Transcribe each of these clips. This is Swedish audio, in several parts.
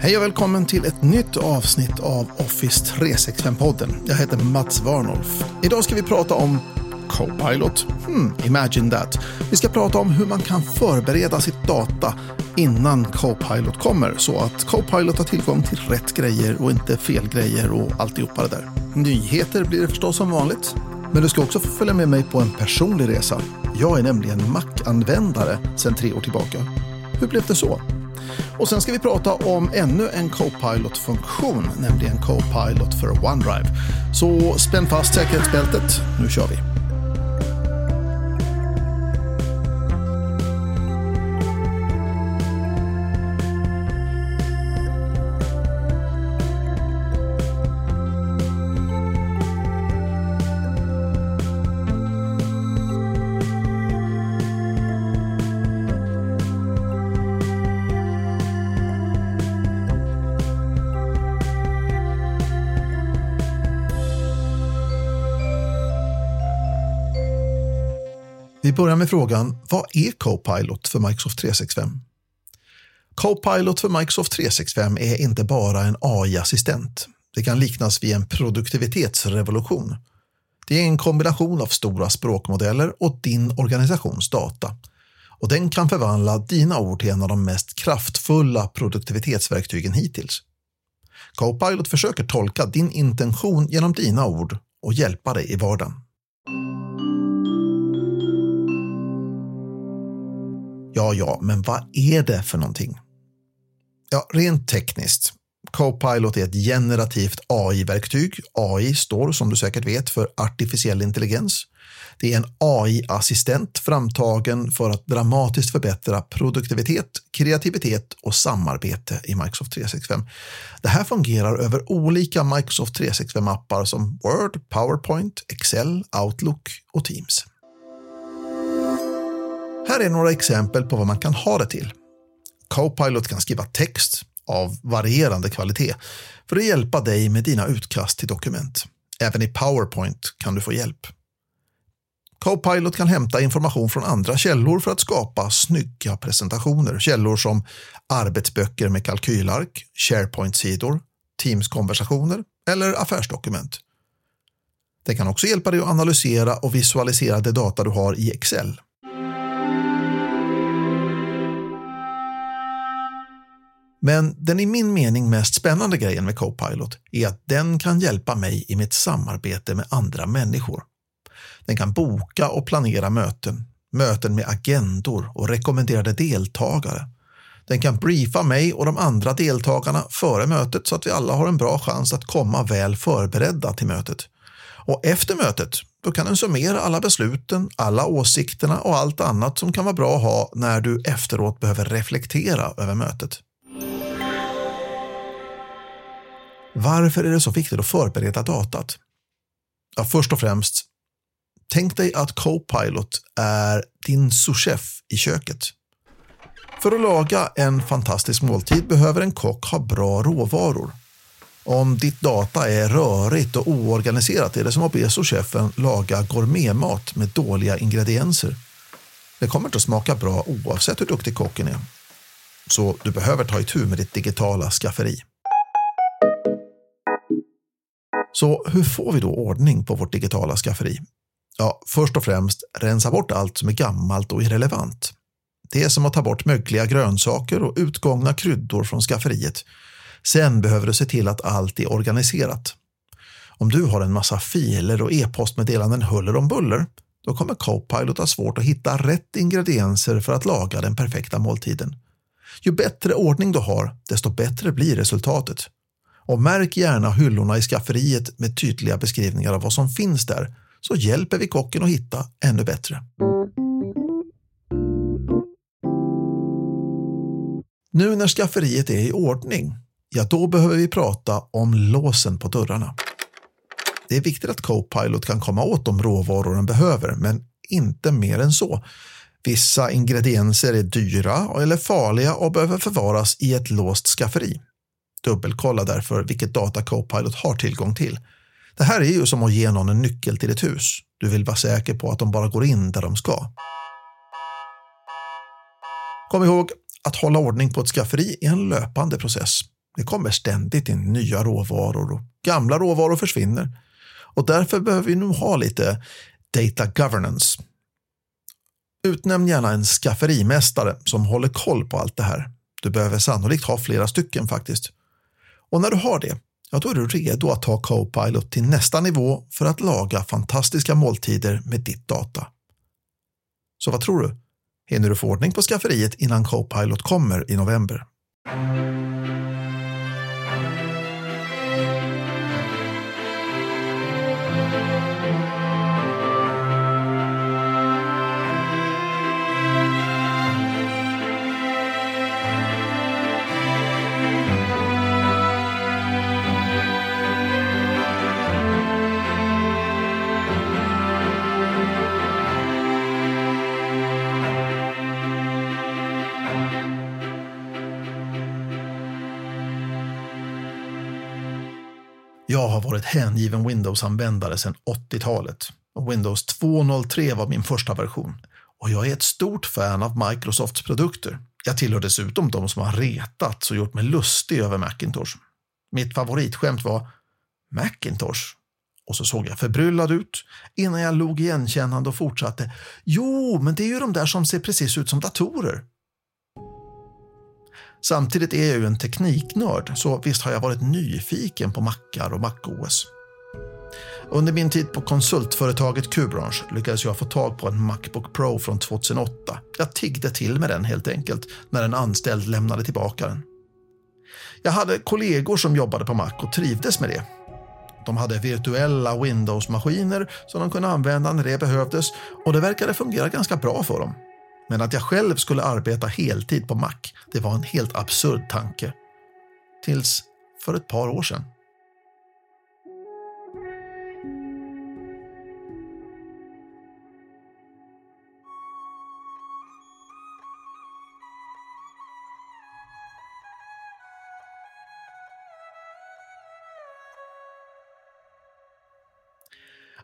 Hej och välkommen till ett nytt avsnitt av Office 365-podden. Jag heter Mats Warnolf. Idag ska vi prata om Copilot. Hmm, imagine that. Vi ska prata om hur man kan förbereda sitt data innan Copilot kommer så att Copilot har tillgång till rätt grejer och inte fel grejer och alltihopa det där. Nyheter blir det förstås som vanligt. Men du ska också få följa med mig på en personlig resa. Jag är nämligen Mac-användare sedan tre år tillbaka. Hur blev det så? Och sen ska vi prata om ännu en Copilot-funktion, nämligen Copilot för OneDrive. Så spänn fast säkerhetsbältet, nu kör vi! Vi börjar med frågan, vad är Copilot för Microsoft 365? Copilot för Microsoft 365 är inte bara en AI-assistent. Det kan liknas vid en produktivitetsrevolution. Det är en kombination av stora språkmodeller och din organisations data. Och den kan förvandla dina ord till en av de mest kraftfulla produktivitetsverktygen hittills. Copilot försöker tolka din intention genom dina ord och hjälpa dig i vardagen. Ja, ja, men vad är det för någonting? Ja, rent tekniskt. Copilot är ett generativt AI-verktyg. AI står, som du säkert vet, för artificiell intelligens. Det är en AI-assistent framtagen för att dramatiskt förbättra produktivitet, kreativitet och samarbete i Microsoft 365. Det här fungerar över olika Microsoft 365-appar som Word, PowerPoint, Excel, Outlook och Teams. Här är några exempel på vad man kan ha det till. Copilot kan skriva text av varierande kvalitet för att hjälpa dig med dina utkast till dokument. Även i PowerPoint kan du få hjälp. Copilot kan hämta information från andra källor för att skapa snygga presentationer. Källor som arbetsböcker med kalkylark, SharePoint-sidor, Teams-konversationer eller affärsdokument. Det kan också hjälpa dig att analysera och visualisera det data du har i Excel. Men den i min mening mest spännande grejen med Copilot är att den kan hjälpa mig i mitt samarbete med andra människor. Den kan boka och planera möten, möten med agendor och rekommenderade deltagare. Den kan briefa mig och de andra deltagarna före mötet så att vi alla har en bra chans att komma väl förberedda till mötet. Och efter mötet, då kan den summera alla besluten, alla åsikterna och allt annat som kan vara bra att ha när du efteråt behöver reflektera över mötet. Varför är det så viktigt att förbereda datat? Ja, först och främst, tänk dig att Copilot är din souschef i köket. För att laga en fantastisk måltid behöver en kock ha bra råvaror. Om ditt data är rörigt och oorganiserat är det som att be souschefen laga gourmetmat med dåliga ingredienser. Det kommer inte att smaka bra oavsett hur duktig kocken är. Så du behöver ta itu med ditt digitala skafferi. Så hur får vi då ordning på vårt digitala skafferi? Ja, först och främst rensa bort allt som är gammalt och irrelevant. Det är som att ta bort mögliga grönsaker och utgångna kryddor från skafferiet. Sen behöver du se till att allt är organiserat. Om du har en massa filer och e-postmeddelanden huller om buller, då kommer Copilot ha svårt att hitta rätt ingredienser för att laga den perfekta måltiden. Ju bättre ordning du har, desto bättre blir resultatet. Och märk gärna hyllorna i skafferiet med tydliga beskrivningar av vad som finns där så hjälper vi kocken att hitta ännu bättre. Nu när skafferiet är i ordning, ja då behöver vi prata om låsen på dörrarna. Det är viktigt att Copilot kan komma åt de råvaror den behöver, men inte mer än så. Vissa ingredienser är dyra eller farliga och behöver förvaras i ett låst skafferi. Dubbelkolla därför vilket data Copilot har tillgång till. Det här är ju som att ge någon en nyckel till ett hus. Du vill vara säker på att de bara går in där de ska. Kom ihåg, att hålla ordning på ett skafferi är en löpande process. Det kommer ständigt in nya råvaror och gamla råvaror försvinner. Och därför behöver vi nog ha lite data governance. Utnämn gärna en skafferimästare som håller koll på allt det här. Du behöver sannolikt ha flera stycken faktiskt. Och när du har det, ja då är du redo att ta Copilot till nästa nivå för att laga fantastiska måltider med ditt data. Så vad tror du? Hinner du få ordning på skafferiet innan Copilot kommer i november? Jag har varit hängiven Windows-användare sedan 80-talet. Windows 2.03 var min första version. Och jag är ett stort fan av Microsofts produkter. Jag tillhör dessutom de som har retats och gjort mig lustig över Macintosh. Mitt favoritskämt var Macintosh. Och så såg jag förbryllad ut innan jag log igenkännande och fortsatte. Jo, men det är ju de där som ser precis ut som datorer. Samtidigt är jag ju en tekniknörd, så visst har jag varit nyfiken på mackar och MacOS. Under min tid på konsultföretaget Qbranch lyckades jag få tag på en Macbook Pro från 2008. Jag tiggde till med den helt enkelt när en anställd lämnade tillbaka den. Jag hade kollegor som jobbade på Mac och trivdes med det. De hade virtuella Windows-maskiner som de kunde använda när det behövdes och det verkade fungera ganska bra för dem. Men att jag själv skulle arbeta heltid på Mac, det var en helt absurd tanke. Tills för ett par år sedan.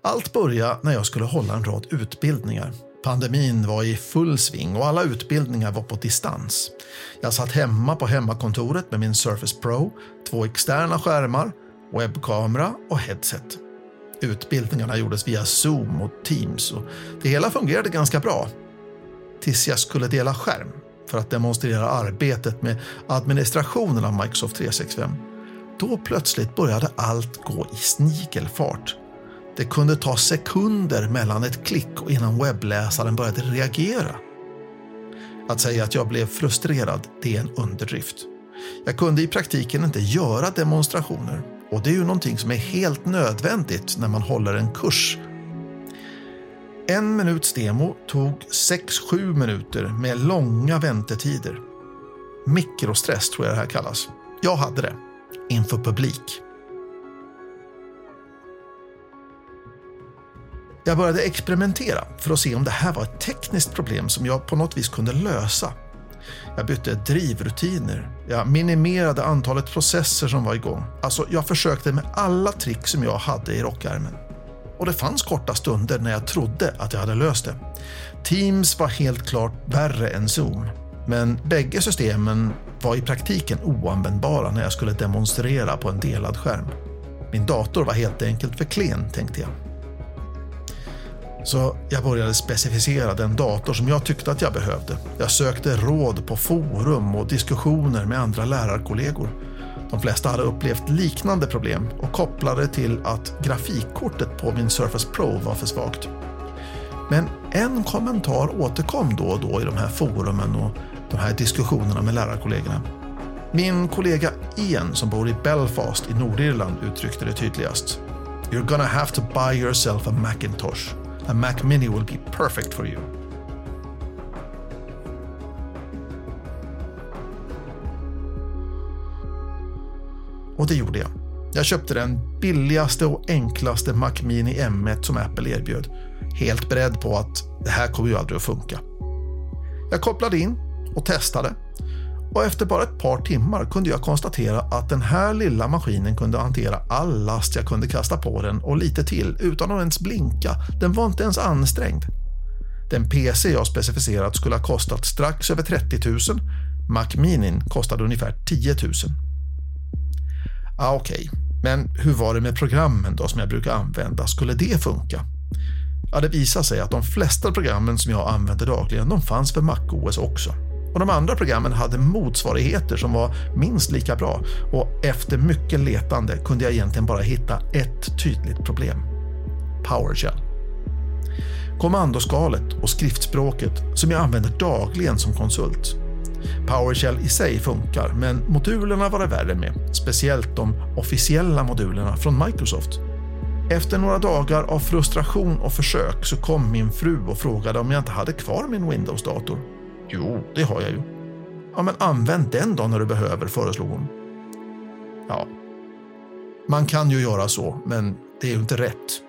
Allt började när jag skulle hålla en rad utbildningar Pandemin var i full sving och alla utbildningar var på distans. Jag satt hemma på hemmakontoret med min Surface Pro, två externa skärmar, webbkamera och headset. Utbildningarna gjordes via Zoom och Teams och det hela fungerade ganska bra. Tills jag skulle dela skärm för att demonstrera arbetet med administrationen av Microsoft 365. Då plötsligt började allt gå i snigelfart det kunde ta sekunder mellan ett klick och innan webbläsaren började reagera. Att säga att jag blev frustrerad, det är en underdrift. Jag kunde i praktiken inte göra demonstrationer och det är ju någonting som är helt nödvändigt när man håller en kurs. En minuts demo tog 6-7 minuter med långa väntetider. Mikrostress tror jag det här kallas. Jag hade det. Inför publik. Jag började experimentera för att se om det här var ett tekniskt problem som jag på något vis kunde lösa. Jag bytte drivrutiner. Jag minimerade antalet processer som var igång. Alltså, jag försökte med alla trick som jag hade i rockärmen. Och det fanns korta stunder när jag trodde att jag hade löst det. Teams var helt klart värre än Zoom. Men bägge systemen var i praktiken oanvändbara när jag skulle demonstrera på en delad skärm. Min dator var helt enkelt för klen, tänkte jag. Så jag började specificera den dator som jag tyckte att jag behövde. Jag sökte råd på forum och diskussioner med andra lärarkollegor. De flesta hade upplevt liknande problem och kopplade till att grafikkortet på min Surface Pro var för svagt. Men en kommentar återkom då och då i de här forumen och de här diskussionerna med lärarkollegorna. Min kollega Ian som bor i Belfast i Nordirland uttryckte det tydligast. You're gonna have to buy yourself a Macintosh a Mac Mini will be perfect for you. Och det gjorde jag. Jag köpte den billigaste och enklaste Mac Mini M1 som Apple erbjöd. Helt beredd på att det här kommer ju aldrig att funka. Jag kopplade in och testade och efter bara ett par timmar kunde jag konstatera att den här lilla maskinen kunde hantera all last jag kunde kasta på den och lite till utan att ens blinka. Den var inte ens ansträngd. Den PC jag specificerat skulle ha kostat strax över 30 000. Mac Minin kostade ungefär 10 000. Ah, Okej, okay. men hur var det med programmen då som jag brukar använda? Skulle det funka? Ja, det visade sig att de flesta programmen som jag använder dagligen, de fanns för MacOS också. Och de andra programmen hade motsvarigheter som var minst lika bra och efter mycket letande kunde jag egentligen bara hitta ett tydligt problem. PowerShell. Kommandoskalet och skriftspråket som jag använder dagligen som konsult. PowerShell i sig funkar, men modulerna var det värre med, speciellt de officiella modulerna från Microsoft. Efter några dagar av frustration och försök så kom min fru och frågade om jag inte hade kvar min Windows-dator. Jo, det har jag ju. Ja, men använd den då när du behöver, föreslog hon. Ja, man kan ju göra så, men det är ju inte rätt.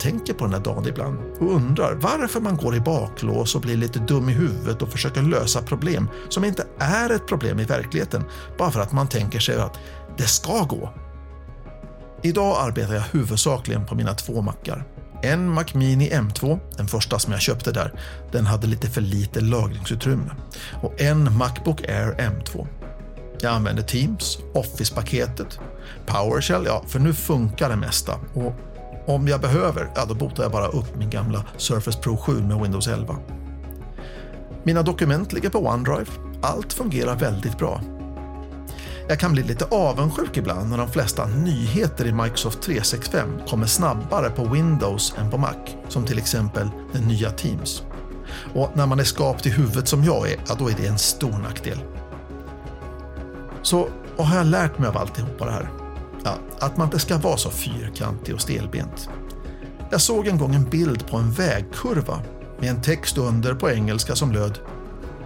Tänker på den här dagen ibland och undrar varför man går i baklås och blir lite dum i huvudet och försöker lösa problem som inte är ett problem i verkligheten bara för att man tänker sig att det ska gå. Idag arbetar jag huvudsakligen på mina två mackar. En Mac Mini M2, den första som jag köpte där, den hade lite för lite lagringsutrymme. Och en Macbook Air M2. Jag använder Teams, Office-paketet, PowerShell, ja, för nu funkar det mesta. Och om jag behöver, ja då botar jag bara upp min gamla Surface Pro 7 med Windows 11. Mina dokument ligger på OneDrive. Allt fungerar väldigt bra. Jag kan bli lite avundsjuk ibland när de flesta nyheter i Microsoft 365 kommer snabbare på Windows än på Mac, som till exempel den nya Teams. Och när man är skapt i huvudet som jag är, ja, då är det en stor nackdel. Så vad har jag lärt mig av alltihopa det här? Ja, att man inte ska vara så fyrkantig och stelbent. Jag såg en gång en bild på en vägkurva med en text under på engelska som löd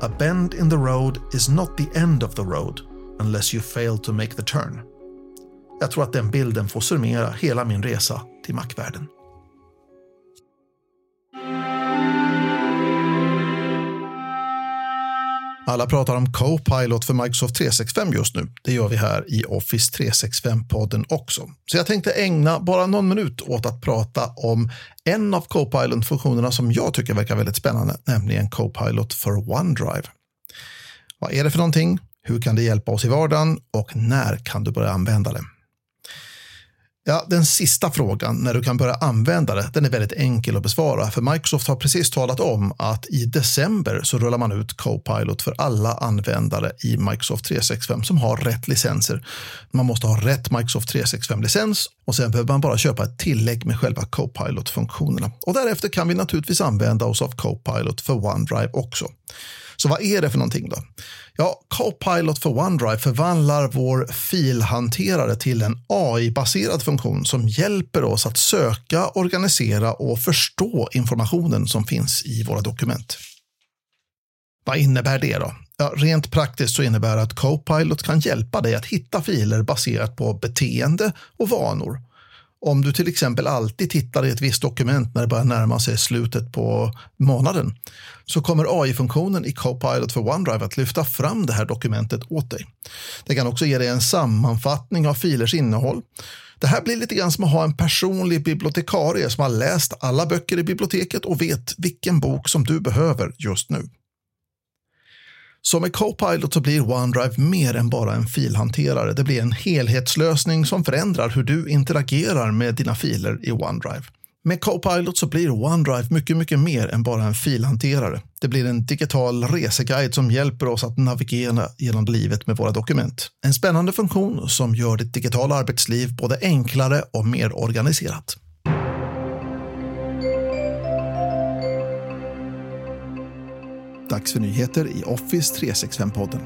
A bend in the road is not the end of the road unless you fail to make the turn. Jag tror att den bilden får summera hela min resa till mackvärlden. Alla pratar om Copilot för Microsoft 365 just nu. Det gör vi här i Office 365-podden också. Så jag tänkte ägna bara någon minut åt att prata om en av Copilot-funktionerna som jag tycker verkar väldigt spännande, nämligen Copilot för OneDrive. Vad är det för någonting? Hur kan det hjälpa oss i vardagen och när kan du börja använda det? Ja, den sista frågan, när du kan börja använda det, den är väldigt enkel att besvara. För Microsoft har precis talat om att i december så rullar man ut Copilot för alla användare i Microsoft 365 som har rätt licenser. Man måste ha rätt Microsoft 365-licens och sen behöver man bara köpa ett tillägg med själva Copilot-funktionerna. Och därefter kan vi naturligtvis använda oss av Copilot för OneDrive också. Så vad är det för någonting då? Ja, Copilot för OneDrive förvandlar vår filhanterare till en AI-baserad funktion som hjälper oss att söka, organisera och förstå informationen som finns i våra dokument. Vad innebär det då? Ja, rent praktiskt så innebär det att Copilot kan hjälpa dig att hitta filer baserat på beteende och vanor om du till exempel alltid tittar i ett visst dokument när det börjar närma sig slutet på månaden så kommer AI-funktionen i Copilot för OneDrive att lyfta fram det här dokumentet åt dig. Det kan också ge dig en sammanfattning av filers innehåll. Det här blir lite grann som att ha en personlig bibliotekarie som har läst alla böcker i biblioteket och vet vilken bok som du behöver just nu. Så med Copilot så blir OneDrive mer än bara en filhanterare. Det blir en helhetslösning som förändrar hur du interagerar med dina filer i OneDrive. Med Copilot så blir OneDrive mycket, mycket mer än bara en filhanterare. Det blir en digital reseguide som hjälper oss att navigera genom livet med våra dokument. En spännande funktion som gör ditt digitala arbetsliv både enklare och mer organiserat. Dags för nyheter i Office 365-podden.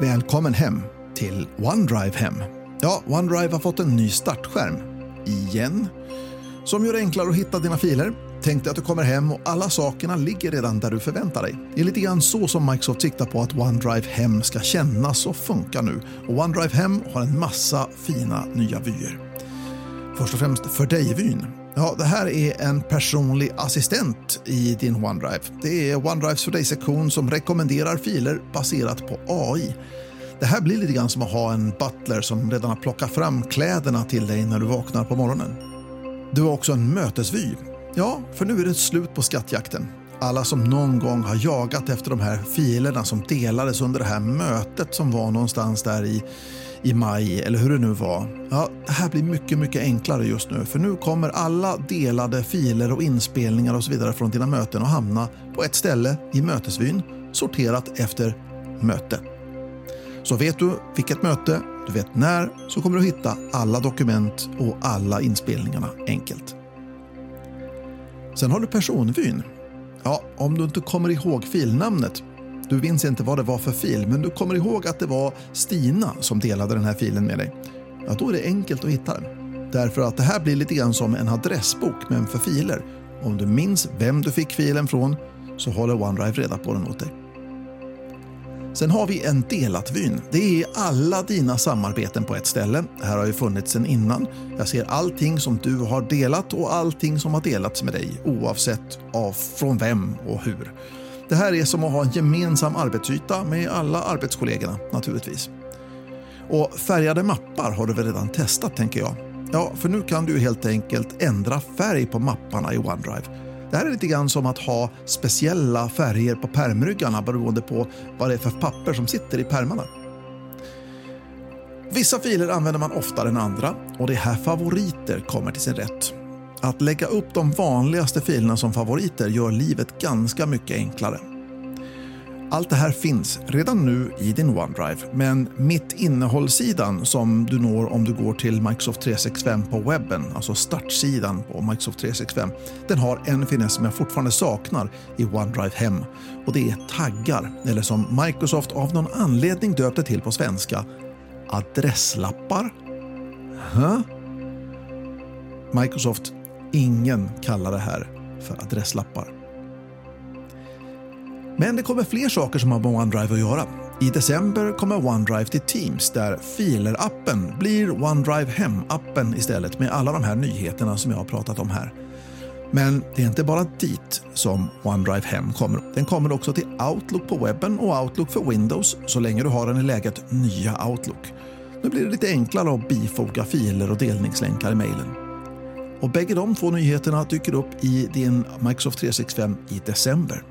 Välkommen hem till OneDrive hem. Ja, OneDrive har fått en ny startskärm. Igen. Som gör det enklare att hitta dina filer. Tänk dig att du kommer hem och alla sakerna ligger redan där du förväntar dig. Det är lite grann så som Microsoft siktar på att OneDrive hem ska kännas och funka nu. Och OneDrive hem har en massa fina nya vyer. Först och främst för dig-vyn. Ja, det här är en personlig assistent i din OneDrive. Det är OneDrives för dig-sektion som rekommenderar filer baserat på AI. Det här blir lite grann som att ha en butler som redan har plockat fram kläderna till dig när du vaknar på morgonen. Du har också en mötesvy. Ja, för nu är det slut på skattjakten. Alla som någon gång har jagat efter de här filerna som delades under det här mötet som var någonstans där i, i maj eller hur det nu var. Ja, det här blir mycket, mycket enklare just nu för nu kommer alla delade filer och inspelningar och så vidare från dina möten att hamna på ett ställe i mötesvyn sorterat efter möte. Så vet du vilket möte, du vet när, så kommer du hitta alla dokument och alla inspelningarna enkelt. Sen har du personvyn. Ja, om du inte kommer ihåg filnamnet, du minns inte vad det var för fil, men du kommer ihåg att det var Stina som delade den här filen med dig. Ja, då är det enkelt att hitta den. Därför att det här blir lite grann som en adressbok, men för filer. Om du minns vem du fick filen från så håller OneDrive reda på den åt dig. Sen har vi en delat-vyn. Det är alla dina samarbeten på ett ställe. Det här har ju funnits sedan innan. Jag ser allting som du har delat och allting som har delats med dig oavsett av från vem och hur. Det här är som att ha en gemensam arbetsyta med alla arbetskollegorna naturligtvis. Och färgade mappar har du väl redan testat tänker jag. Ja, för nu kan du helt enkelt ändra färg på mapparna i OneDrive. Det här är lite grann som att ha speciella färger på pärmryggarna beroende på vad det är för papper som sitter i pärmarna. Vissa filer använder man oftare än andra och det är här favoriter kommer till sin rätt. Att lägga upp de vanligaste filerna som favoriter gör livet ganska mycket enklare. Allt det här finns redan nu i din OneDrive, men mitt innehållssidan som du når om du går till Microsoft 365 på webben, alltså startsidan på Microsoft 365, den har en finess som jag fortfarande saknar i OneDrive Hem och det är taggar, eller som Microsoft av någon anledning döpte till på svenska, adresslappar. Huh? Microsoft, ingen kallar det här för adresslappar. Men det kommer fler saker som har med OneDrive att göra. I december kommer OneDrive till Teams där Filer-appen blir OneDrive Hem-appen istället med alla de här nyheterna som jag har pratat om här. Men det är inte bara dit som OneDrive Hem kommer. Den kommer också till Outlook på webben och Outlook för Windows så länge du har den i läget Nya Outlook. Nu blir det lite enklare att bifoga filer och delningslänkar i mejlen. Och bägge de två nyheterna dyker upp i din Microsoft 365 i december.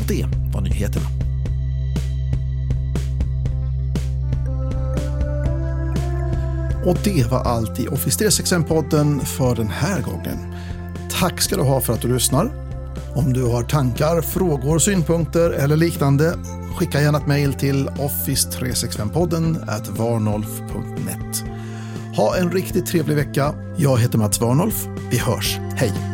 Och det var nyheterna. Och det var allt i Office 365-podden för den här gången. Tack ska du ha för att du lyssnar. Om du har tankar, frågor, synpunkter eller liknande skicka gärna ett mejl till office365podden varnolf.net. Ha en riktigt trevlig vecka. Jag heter Mats Warnolf. Vi hörs. Hej!